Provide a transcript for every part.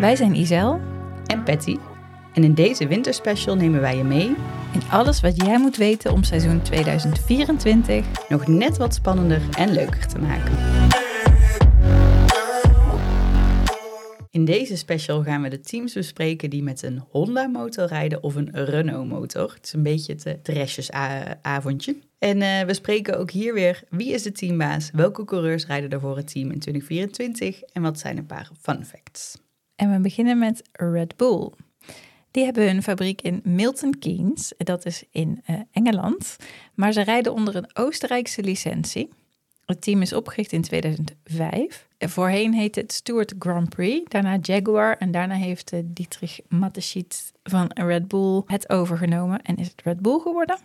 Wij zijn Isel en Patty. En in deze winterspecial nemen wij je mee in alles wat jij moet weten om seizoen 2024 nog net wat spannender en leuker te maken. In deze special gaan we de teams bespreken die met een Honda-motor rijden of een Renault-motor. Het is een beetje het restjesavondje. En uh, we spreken ook hier weer wie is de teambaas, welke coureurs rijden er voor het team in 2024 en wat zijn een paar fun facts. En we beginnen met Red Bull. Die hebben hun fabriek in Milton Keynes, dat is in uh, Engeland, maar ze rijden onder een Oostenrijkse licentie. Het team is opgericht in 2005. Voorheen heette het Stewart Grand Prix, daarna Jaguar en daarna heeft uh, Dietrich Mateschitz van Red Bull het overgenomen en is het Red Bull geworden.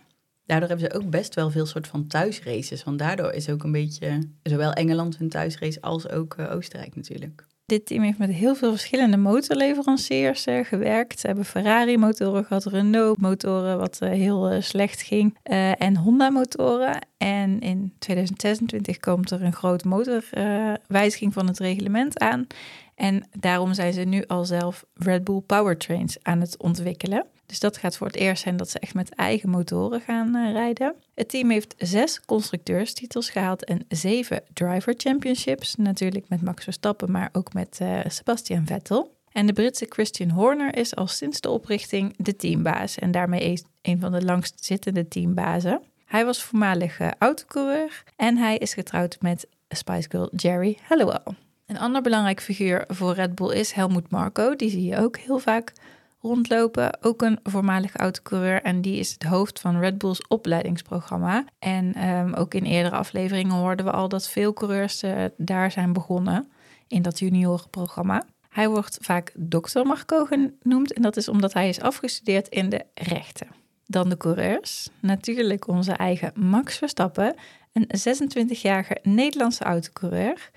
Daardoor hebben ze ook best wel veel soort van thuisraces, want daardoor is ook een beetje zowel Engeland hun thuisrace als ook uh, Oostenrijk natuurlijk. Dit team heeft met heel veel verschillende motorleveranciers uh, gewerkt. Ze hebben Ferrari-motoren gehad, Renault-motoren, wat uh, heel uh, slecht ging, en Honda-motoren. En in 2026 komt er een grote motorwijziging van het reglement aan. En daarom zijn ze nu al zelf Red Bull Powertrains aan het ontwikkelen. Dus dat gaat voor het eerst zijn dat ze echt met eigen motoren gaan uh, rijden. Het team heeft zes constructeurstitels gehaald en zeven driver championships. Natuurlijk met Max Verstappen, maar ook met uh, Sebastian Vettel. En de Britse Christian Horner is al sinds de oprichting de teambaas en daarmee een van de langst zittende teambazen. Hij was voormalig uh, autocoureur en hij is getrouwd met Spice Girl Jerry Halliwell. Een ander belangrijk figuur voor Red Bull is Helmut Marko. Die zie je ook heel vaak rondlopen. Ook een voormalig autocoureur en die is het hoofd van Red Bull's opleidingsprogramma. En um, ook in eerdere afleveringen hoorden we al dat veel coureurs uh, daar zijn begonnen in dat juniorenprogramma. Hij wordt vaak dokter Marco genoemd en dat is omdat hij is afgestudeerd in de rechten. Dan de coureurs. Natuurlijk onze eigen Max Verstappen, een 26-jarige Nederlandse autocoureur.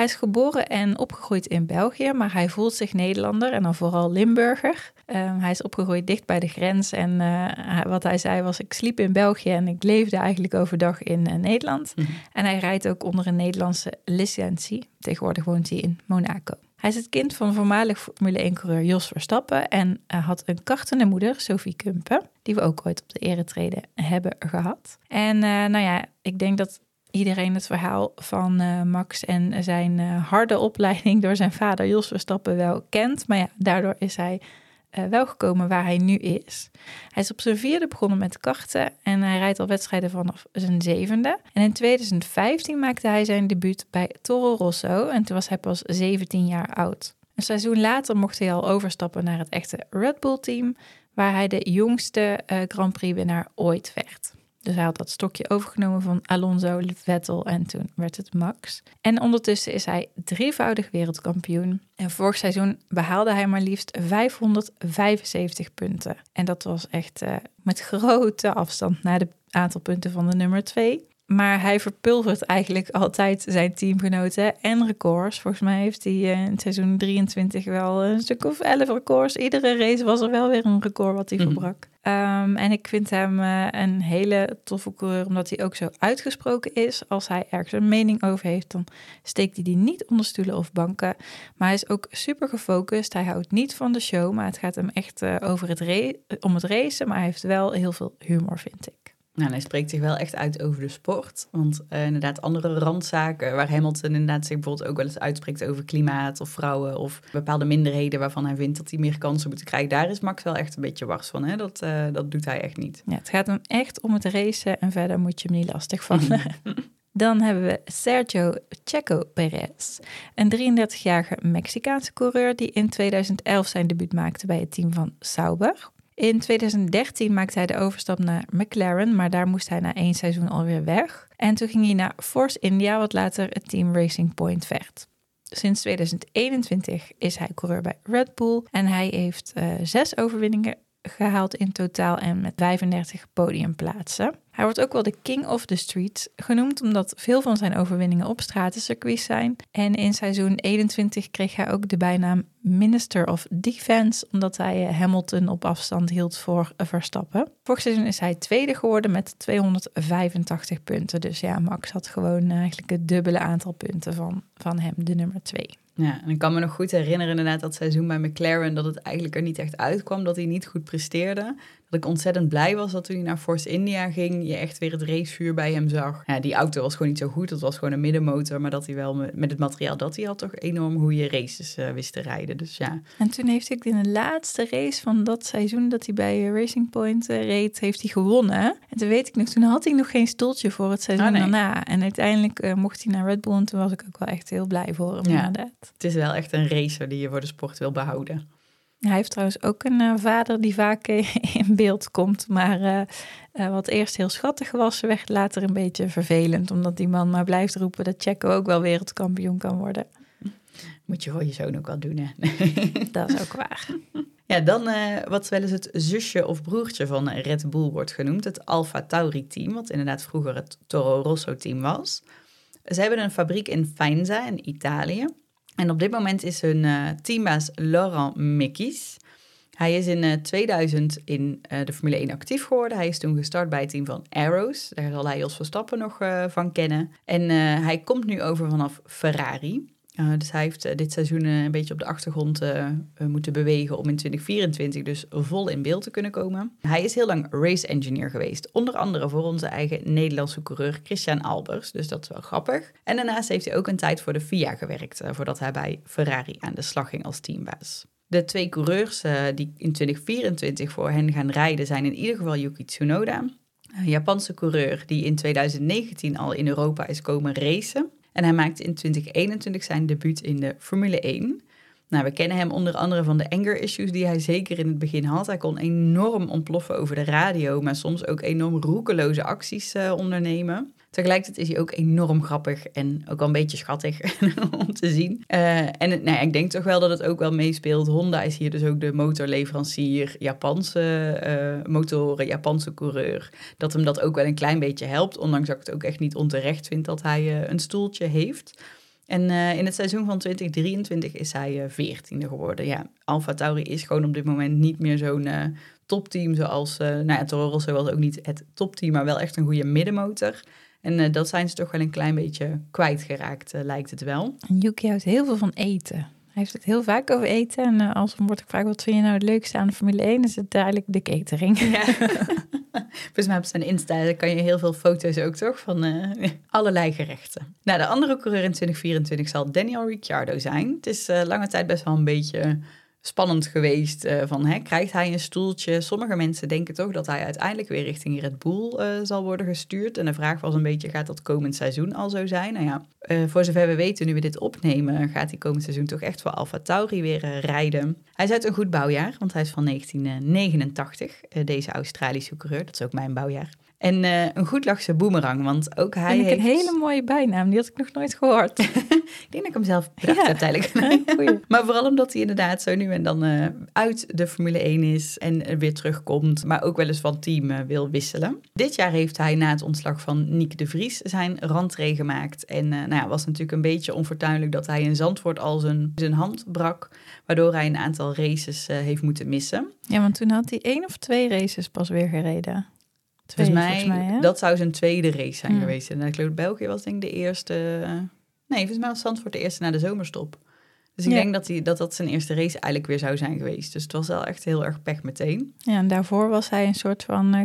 Hij is geboren en opgegroeid in België, maar hij voelt zich Nederlander en dan vooral Limburger. Um, hij is opgegroeid dicht bij de grens en uh, wat hij zei was: ik sliep in België en ik leefde eigenlijk overdag in uh, Nederland. Mm -hmm. En hij rijdt ook onder een Nederlandse licentie. Tegenwoordig woont hij in Monaco. Hij is het kind van voormalig Formule 1-coureur Jos Verstappen en uh, had een kartende moeder, Sophie Kumpen, die we ook ooit op de eretreden hebben gehad. En nou ja, ik denk dat iedereen het verhaal van uh, Max en zijn uh, harde opleiding door zijn vader Jos Verstappen wel kent. Maar ja, daardoor is hij uh, wel gekomen waar hij nu is. Hij is op zijn vierde begonnen met karten en hij rijdt al wedstrijden vanaf zijn zevende. En in 2015 maakte hij zijn debuut bij Toro Rosso en toen was hij pas 17 jaar oud. Een seizoen later mocht hij al overstappen naar het echte Red Bull team, waar hij de jongste Grand Prix winnaar ooit werd. Dus hij had dat stokje overgenomen van Alonso, Vettel en toen werd het Max. En ondertussen is hij drievoudig wereldkampioen. En vorig seizoen behaalde hij maar liefst 575 punten. En dat was echt uh, met grote afstand naar de aantal punten van de nummer 2. Maar hij verpulvert eigenlijk altijd zijn teamgenoten en records. Volgens mij heeft hij in het seizoen 23 wel een stuk of 11 records. Iedere race was er wel weer een record wat hij mm. verbrak. Um, en ik vind hem uh, een hele toffe coureur, omdat hij ook zo uitgesproken is. Als hij ergens een mening over heeft, dan steekt hij die niet onder stoelen of banken. Maar hij is ook super gefocust. Hij houdt niet van de show, maar het gaat hem echt uh, over het om het racen. Maar hij heeft wel heel veel humor, vind ik. Nou, hij spreekt zich wel echt uit over de sport. Want uh, inderdaad, andere randzaken waar Hamilton inderdaad zich bijvoorbeeld ook wel eens uitspreekt over klimaat of vrouwen of bepaalde minderheden waarvan hij vindt dat hij meer kansen moeten krijgen. Daar is Max wel echt een beetje wars van. Hè? Dat, uh, dat doet hij echt niet. Ja, het gaat hem echt om het racen en verder moet je hem niet lastig vallen. Dan hebben we Sergio Checo Perez, een 33-jarige Mexicaanse coureur die in 2011 zijn debuut maakte bij het team van Sauber. In 2013 maakte hij de overstap naar McLaren, maar daar moest hij na één seizoen alweer weg. En toen ging hij naar Force India, wat later het team Racing Point werd. Sinds 2021 is hij coureur bij Red Bull en hij heeft uh, zes overwinningen gehaald in totaal en met 35 podiumplaatsen. Hij wordt ook wel de King of the Streets genoemd, omdat veel van zijn overwinningen op stratencircuits zijn. En in seizoen 21 kreeg hij ook de bijnaam Minister of Defense, omdat hij eh, Hamilton op afstand hield voor Verstappen. Vorig seizoen is hij tweede geworden met 285 punten. Dus ja, Max had gewoon eigenlijk het dubbele aantal punten van, van hem, de nummer 2. Ja, en ik kan me nog goed herinneren inderdaad dat seizoen bij McLaren... dat het eigenlijk er niet echt uitkwam, dat hij niet goed presteerde. Dat ik ontzettend blij was dat toen hij naar Force India ging... je echt weer het racevuur bij hem zag. Ja, die auto was gewoon niet zo goed, het was gewoon een middenmotor... maar dat hij wel met, het materiaal dat hij had toch enorm goede races uh, wist te rijden. Dus ja. En toen heeft hij in de laatste race van dat seizoen... dat hij bij Racing Point uh, reed, heeft hij gewonnen. En toen weet ik nog, toen had hij nog geen stoeltje voor het seizoen oh, nee. daarna. En uiteindelijk uh, mocht hij naar Red Bull en toen was ik ook wel echt heel blij voor hem. Ja. Inderdaad. Het is wel echt een racer die je voor de sport wil behouden. Hij heeft trouwens ook een uh, vader die vaak in beeld komt. Maar uh, uh, wat eerst heel schattig was, werd later een beetje vervelend. Omdat die man maar blijft roepen dat Checo ook wel wereldkampioen kan worden. Moet je voor je zoon ook wel doen, hè? Dat is ook waar. Ja, dan wat wel eens het zusje of broertje van Red Bull wordt genoemd. Het Alfa Tauri team, wat inderdaad vroeger het Toro Rosso team was. Ze hebben een fabriek in Faenza in Italië. En op dit moment is hun uh, teambaas Laurent Mickis. Hij is in uh, eh, 2000 in de Formule 1 actief geworden. Hij is toen gestart bij het team van Arrows. Daar zal hij Jos Verstappen nog van kennen. En hij komt nu over vanaf Ferrari. Uh, dus hij heeft uh, dit seizoen uh, een beetje op de achtergrond moeten bewegen om in 2024 dus vol in beeld te kunnen komen. Hij is heel lang race engineer geweest, onder andere voor onze eigen Nederlandse coureur Christian Albers, dus dat is wel grappig. En daarnaast heeft hij ook een tijd voor de FIA gewerkt, voordat hij bij Ferrari aan de slag ging als teambaas. De twee coureurs die in 2024 voor hen gaan rijden zijn in ieder geval Yuki Tsunoda, een Japanse coureur die in 2019 al in Europa is komen racen. En hij maakte in 2021 zijn debuut in de Formule 1. Nou, we kennen hem onder andere van de anger issues die hij zeker in het begin had. Hij kon enorm ontploffen over de radio, maar soms ook enorm roekeloze acties uh, ondernemen. Tegelijkertijd is hij ook enorm grappig en ook wel een beetje schattig om te zien. Uh, en nou ja, ik denk toch wel dat het ook wel meespeelt. Honda is hier dus ook de motorleverancier, Japanse uh, motoren, Japanse coureur. Dat hem dat ook wel een klein beetje helpt, ondanks dat ik het ook echt niet onterecht vind dat hij uh, een stoeltje heeft. En in het seizoen van 2023 is hij veertiende geworden. Ja, Alfa Tauri is gewoon op dit moment niet meer zo'n topteam zoals... nou ja, Toro Rosso was ook niet het topteam, maar wel echt een goede middenmotor. En uh, dat zijn ze toch wel een klein beetje kwijtgeraakt, uh, lijkt het wel. En Yuki houdt heel veel van eten. Hij heeft het heel vaak over eten. En uh, als hem wordt gevraagd, wat vind je nou het leukste aan de Formule 1? Is het duidelijk de catering. Ja. Volgens mij op zijn Insta kan je heel veel foto's ook, toch? Van allerlei gerechten. Nou, de andere coureur in 2024 zal Daniel Ricciardo zijn. Het is lange tijd best wel een beetje spannend geweest. Uh, van, hè, krijgt hij een stoeltje? Sommige mensen denken toch dat hij uiteindelijk weer richting Red Bull uh, zal worden gestuurd. En de vraag was een beetje, gaat dat komend seizoen al zo zijn? Nou ja, uh, voor zover we weten, nu we dit opnemen, gaat hij komend seizoen toch echt voor Alfa Tauri weer rijden. Hij is uit een goed bouwjaar, want hij is van 1989, deze Australische coureur. Dat is ook mijn bouwjaar. En uh, een goed lachse boemerang, want ook hij Vind heeft... een hele mooie bijnaam, die had ik nog nooit gehoord. ik denk dat ik hem zelf bedacht ja. uiteindelijk. maar vooral omdat hij inderdaad zo nu en dan uh, uit de Formule 1 is en weer terugkomt, maar ook wel eens van team uh, wil wisselen. Dit jaar heeft hij na het ontslag van Nick de Vries zijn rentree gemaakt. En nou ja, was natuurlijk een beetje onfortuinlijk dat hij in Zandvoort al zijn, zijn hand brak, waardoor hij een aantal races heeft moeten missen. Ja, want toen had hij één of twee races pas weer gereden. Twee, volgens mij, mij dat zou zijn tweede race zijn hmm. geweest. En ik geloof België was denk ik de eerste... Nee, volgens mij was Zandvoort de eerste na de zomerstop. Dus ik denk dat, hij, dat dat zijn eerste race eigenlijk weer zou zijn geweest. Dus het was wel echt heel erg pech meteen. Ja, en daarvoor was hij een soort van uh,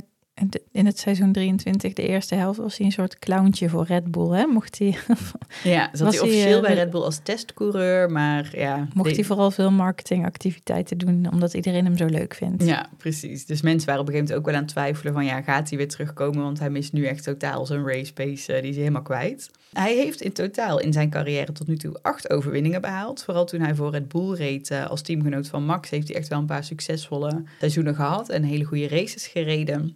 in het seizoen 23, de eerste helft, was hij een soort clowntje voor Red Bull. Hè? Mocht hij. ja, zat hij officieel hij, bij Red Bull als testcoureur, maar ja. Mocht hij vooral veel marketingactiviteiten doen, omdat iedereen hem zo leuk vindt. Ja, precies. Dus mensen waren op een gegeven moment ook wel aan het twijfelen van ja, gaat hij weer terugkomen? Want hij mist nu echt totaal zijn race pace, uh, die is helemaal kwijt. Hij heeft in totaal in zijn carrière tot nu toe acht overwinningen behaald. Vooral toen hij voor Red Bull reed uh, als teamgenoot van Max, heeft hij echt wel een paar succesvolle seizoenen gehad en hele goede races gereden.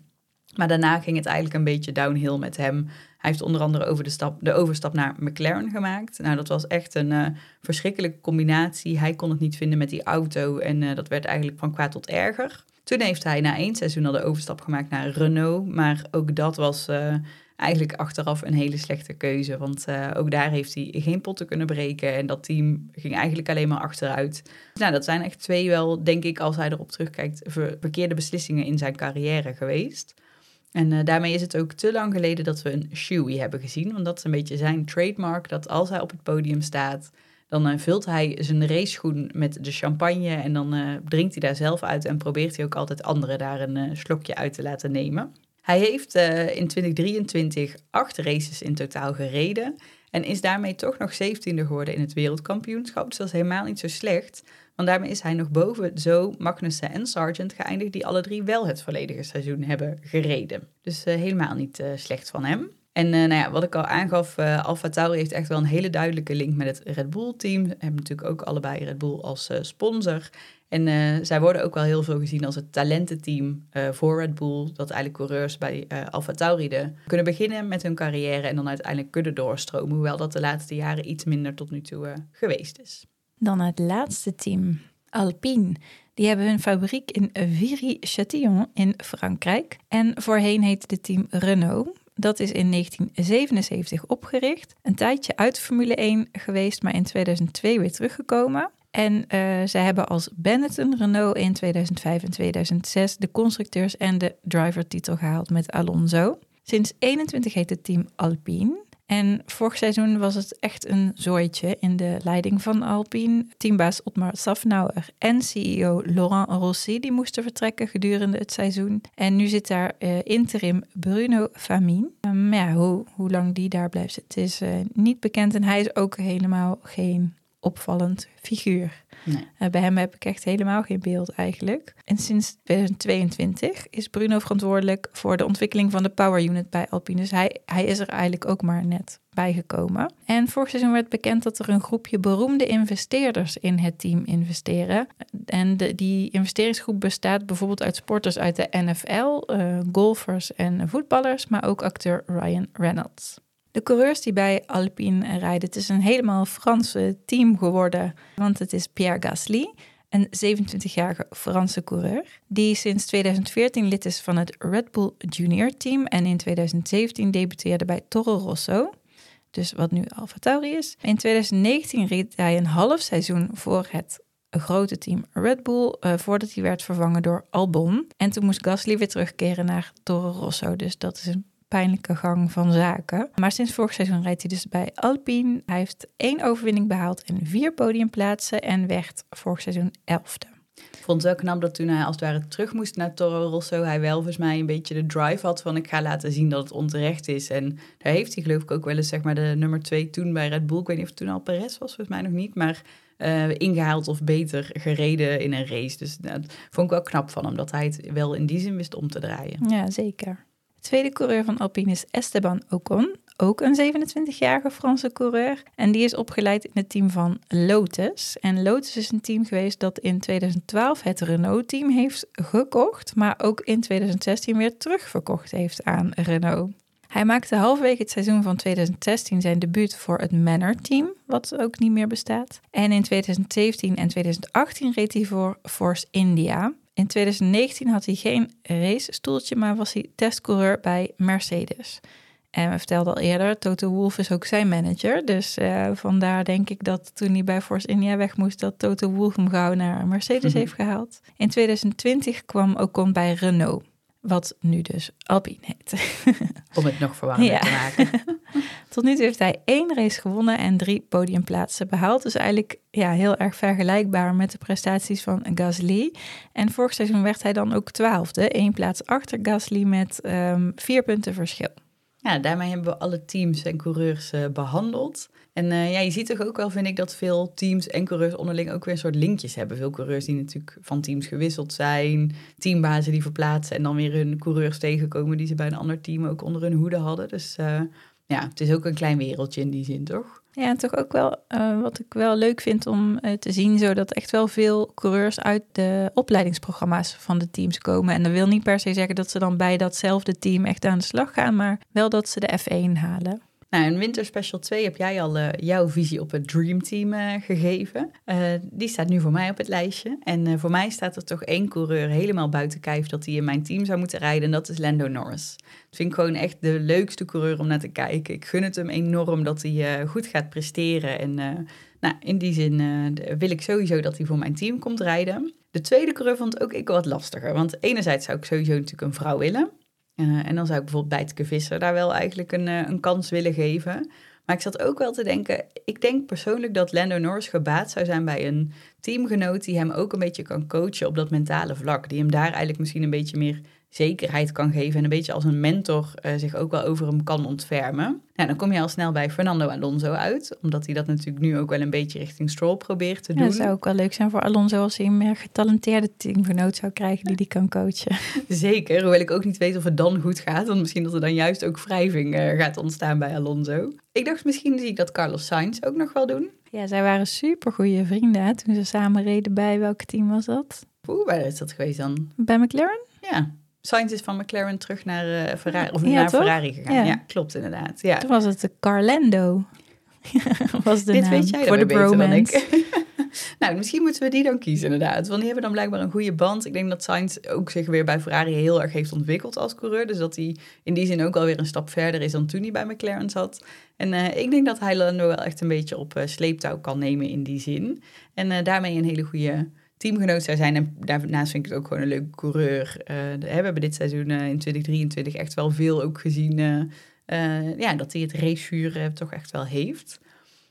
Maar daarna ging het eigenlijk een beetje downhill met hem. Hij heeft onder andere over de, stap, de overstap naar McLaren gemaakt. Nou, dat was echt een uh, verschrikkelijke combinatie. Hij kon het niet vinden met die auto en uh, dat werd eigenlijk van kwaad tot erger. Toen heeft hij na één seizoen al de overstap gemaakt naar Renault. Maar ook dat was uh, eigenlijk achteraf een hele slechte keuze. Want ook daar heeft hij geen potten kunnen breken. En dat team ging eigenlijk alleen maar achteruit. Nou, dat zijn echt twee wel, denk ik, als hij erop terugkijkt, verkeerde beslissingen in zijn carrière geweest. En uh, daarmee is het ook te lang geleden dat we een Shoei hebben gezien. Want dat is een beetje zijn trademark. Dat als hij op het podium staat, dan vult hij zijn raceschoen met de champagne en dan drinkt hij daar zelf uit en probeert hij ook altijd anderen daar een slokje uit te laten nemen. Hij heeft in 2023 acht races in totaal gereden en is daarmee toch nog 17e geworden in het wereldkampioenschap. Dus dat is helemaal niet zo slecht. Want daarmee is hij nog boven Zo, Magnussen en Sargent geëindigd, die alle drie wel het volledige seizoen hebben gereden. Dus uh, helemaal niet uh, slecht van hem. En uh, nou ja, wat ik al aangaf, uh, Alfa Tauri heeft echt wel een hele duidelijke link met het Red Bull-team. Hebben natuurlijk ook allebei Red Bull als sponsor. En zij worden ook wel heel veel gezien als het talententeam voor Red Bull. Dat eigenlijk coureurs bij Alfa Tauri kunnen beginnen met hun carrière en dan uiteindelijk kunnen doorstromen. Hoewel dat de laatste jaren iets minder tot nu toe geweest is. Dan het laatste team, Alpine. Die hebben hun fabriek in Viry-Châtillon in Frankrijk. En voorheen heette het team Renault. Dat is in 1977 opgericht. Een tijdje uit Formule 1 geweest, maar in 2002 weer teruggekomen. En uh, zij hebben als Benetton Renault in 2005 en 2006 de constructeurs- en de drivertitel gehaald met Alonso. Sinds 21 heet het team Alpine. En vorig seizoen was het echt een zooitje in de leiding van Alpine. Teambaas Otmar Safnauer en CEO Laurent Rossi die moesten vertrekken gedurende het seizoen. En nu zit daar uh, interim Bruno Famin. Um, ja, hoe, hoe lang die daar blijft, het is uh, niet bekend. En hij is ook helemaal geen opvallend figuur. Nee. Uh, bij hem heb ik echt helemaal geen beeld eigenlijk. En sinds 2022 is Bruno verantwoordelijk voor de ontwikkeling van de Power Unit bij Alpine. Dus hij, hij is er eigenlijk ook maar net bijgekomen. En vorig seizoen werd bekend dat er een groepje beroemde investeerders in het team investeren. En die investeringsgroep bestaat bijvoorbeeld uit sporters uit de NFL, uh, golfers en voetballers, maar ook acteur Ryan Reynolds. De coureurs die bij Alpine rijden, het is een helemaal Franse team geworden. Want het is Pierre Gasly, een 27-jarige Franse coureur, die sinds 2014 lid is van het Red Bull Junior Team en in 2017 debuteerde bij Toro Rosso. Dus wat nu Alfa Tauri is. In 2019 reed hij een half seizoen voor het grote team Red Bull, uh, voordat hij werd vervangen door Albon. En toen moest Gasly weer terugkeren naar Toro Rosso. Dus dat is een pijnlijke gang van zaken. Maar sinds vorig seizoen rijdt hij dus bij Alpine. Hij heeft één overwinning behaald en vier podiumplaatsen en werd vorig seizoen elfde. Ik vond het wel knap dat toen hij als het ware terug moest naar Toro Rosso, hij wel volgens mij een beetje de drive had van ik ga laten zien dat het onterecht is. En daar heeft hij geloof ik ook wel eens zeg maar de nummer twee toen bij Red Bull, ik weet niet of het toen al Perez was, volgens mij nog niet, maar uh, ingehaald of beter gereden in een race. Dus dat vond ik wel knap van hem, dat hij het wel in die zin wist om te draaien. Ja, zeker. De tweede coureur van Alpine is Esteban Ocon, ook een 27-jarige Franse coureur. En die is opgeleid in het team van Lotus. En Lotus is een team geweest dat in 2012 het Renault-team heeft gekocht, maar ook in 2016 weer terugverkocht heeft aan Renault. Hij maakte halverwege het seizoen van 2016 zijn debuut voor het Manor-team, wat ook niet meer bestaat. En in 2017 en 2018 reed hij voor Force India. In 2019 had hij geen racestoeltje, maar was hij testcoureur bij Mercedes. En we vertelden al eerder, Toto Wolff is ook zijn manager. Dus uh, vandaar denk ik dat toen hij bij Force India weg moest, dat Toto Wolff hem gauw naar Mercedes mhm. heeft gehaald. In 2020 kwam Ocon bij Renault. Wat nu dus Alpine heet. Om het nog verwarrender te maken. Tot nu toe heeft hij één race gewonnen en drie podiumplaatsen behaald. Dus eigenlijk ja, heel erg vergelijkbaar met de prestaties van Gasly. En vorig seizoen werd hij dan ook twaalfde. één plaats achter Gasly met um, vier punten verschil. Ja, daarmee hebben we alle teams en coureurs uh, behandeld. En uh, ja, je ziet toch ook wel, vind ik, dat veel teams en coureurs onderling ook weer een soort linkjes hebben. Veel coureurs die natuurlijk van teams gewisseld zijn, teambazen die verplaatsen en dan weer hun coureurs tegenkomen die ze bij een ander team ook onder hun hoede hadden. Dus uh, ja, het is ook een klein wereldje in die zin, toch? Ja, en toch ook wel uh, wat ik wel leuk vind om uh, te zien, zodat echt wel veel coureurs uit de opleidingsprogramma's van de teams komen. En dat wil niet per se zeggen dat ze dan bij datzelfde team echt aan de slag gaan, maar wel dat ze de F1 halen. Nou, in Winter Special 2 heb jij al uh, jouw visie op het Dream Team uh, gegeven. Uh, die staat nu voor mij op het lijstje. En voor mij staat er toch één coureur helemaal buiten kijf dat hij in mijn team zou moeten rijden. En dat is Lando Norris. Dat vind ik gewoon echt de leukste coureur om naar te kijken. Ik gun het hem enorm dat hij goed gaat presteren. En nou, in die zin wil ik sowieso dat hij voor mijn team komt rijden. De tweede coureur vond ook ik wat lastiger. Want enerzijds zou ik sowieso natuurlijk een vrouw willen. Uh, en dan zou ik bijvoorbeeld Bijtke Visser daar wel eigenlijk een, uh, een kans willen geven. Maar ik zat ook wel te denken, ik denk persoonlijk dat Lando Norris gebaat zou zijn bij een teamgenoot die hem ook een beetje kan coachen op dat mentale vlak. Die hem daar eigenlijk misschien een beetje meer zekerheid kan geven en een beetje als een mentor uh, zich ook wel over hem kan ontfermen. Nou, dan kom je al snel bij Fernando Alonso uit, omdat hij dat natuurlijk nu ook wel een beetje richting Stroll probeert te doen. Ja, zou ook wel leuk zijn voor Alonso als hij een meer getalenteerde teamgenoot zou krijgen die die kan coachen. Zeker, hoewel ik ook niet weet of het dan goed gaat, want misschien dat er dan juist ook wrijving uh, gaat ontstaan bij Alonso. Ik dacht misschien zie ik dat Carlos Sainz ook nog wel doen. Ja, zij waren super goede vrienden toen ze samen reden bij welk team was dat? Oeh, waar is dat geweest dan? Bij McLaren? Ja, Sainz is van McLaren terug naar, uh, Ferrari, of naar Ferrari gegaan. Ja. klopt inderdaad. Ja. Toen was het de Carlando. was de Dit naam weet jij voor de bromance. nou, misschien moeten we die dan kiezen inderdaad. Want die hebben dan blijkbaar een goede band. Ik denk dat Sainz ook zich weer bij Ferrari heel erg heeft ontwikkeld als coureur. Dus dat hij in die zin ook alweer een stap verder is dan toen hij bij McLaren zat. En uh, ik denk dat hij Lando wel echt een beetje op uh, sleeptouw kan nemen in die zin. En daarmee een hele goede teamgenoot zou zijn. En daarnaast vind ik het ook gewoon een leuke coureur. Uh, we hebben dit seizoen uh, in 2023 echt wel veel ook gezien. Uh, ja, dat hij het racevuur toch echt wel heeft.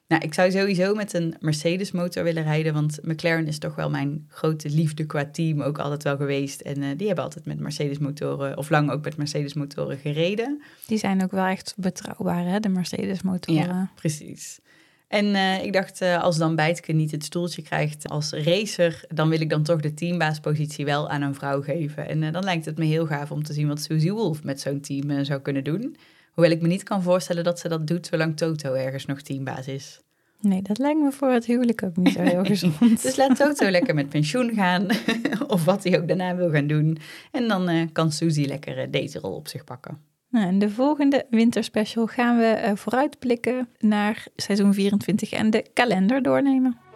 Nou, ik zou sowieso met een Mercedes motor willen rijden. Want McLaren is toch wel mijn grote liefde qua team ook altijd wel geweest. En die hebben altijd met Mercedes motoren, of lang ook met Mercedes motoren gereden. Die zijn ook wel echt betrouwbaar, hè, de Mercedes motoren. Ja, precies. En uh, ik dacht, uh, als dan Bijtke niet het stoeltje krijgt als racer, dan wil ik dan toch de teambaaspositie wel aan een vrouw geven. En uh, dan lijkt het me heel gaaf om te zien wat Susie Wolf met zo'n team zou kunnen doen. Hoewel ik me niet kan voorstellen dat ze dat doet zolang Toto ergens nog teambaas is. Nee, dat lijkt me voor het huwelijk ook niet zo heel gezond. dus laat Toto lekker met pensioen gaan, of wat hij ook daarna wil gaan doen. En dan kan Susie lekker deze rol op zich pakken. Nou, in de volgende winterspecial gaan we uh, vooruitblikken naar seizoen 24 en de kalender doornemen.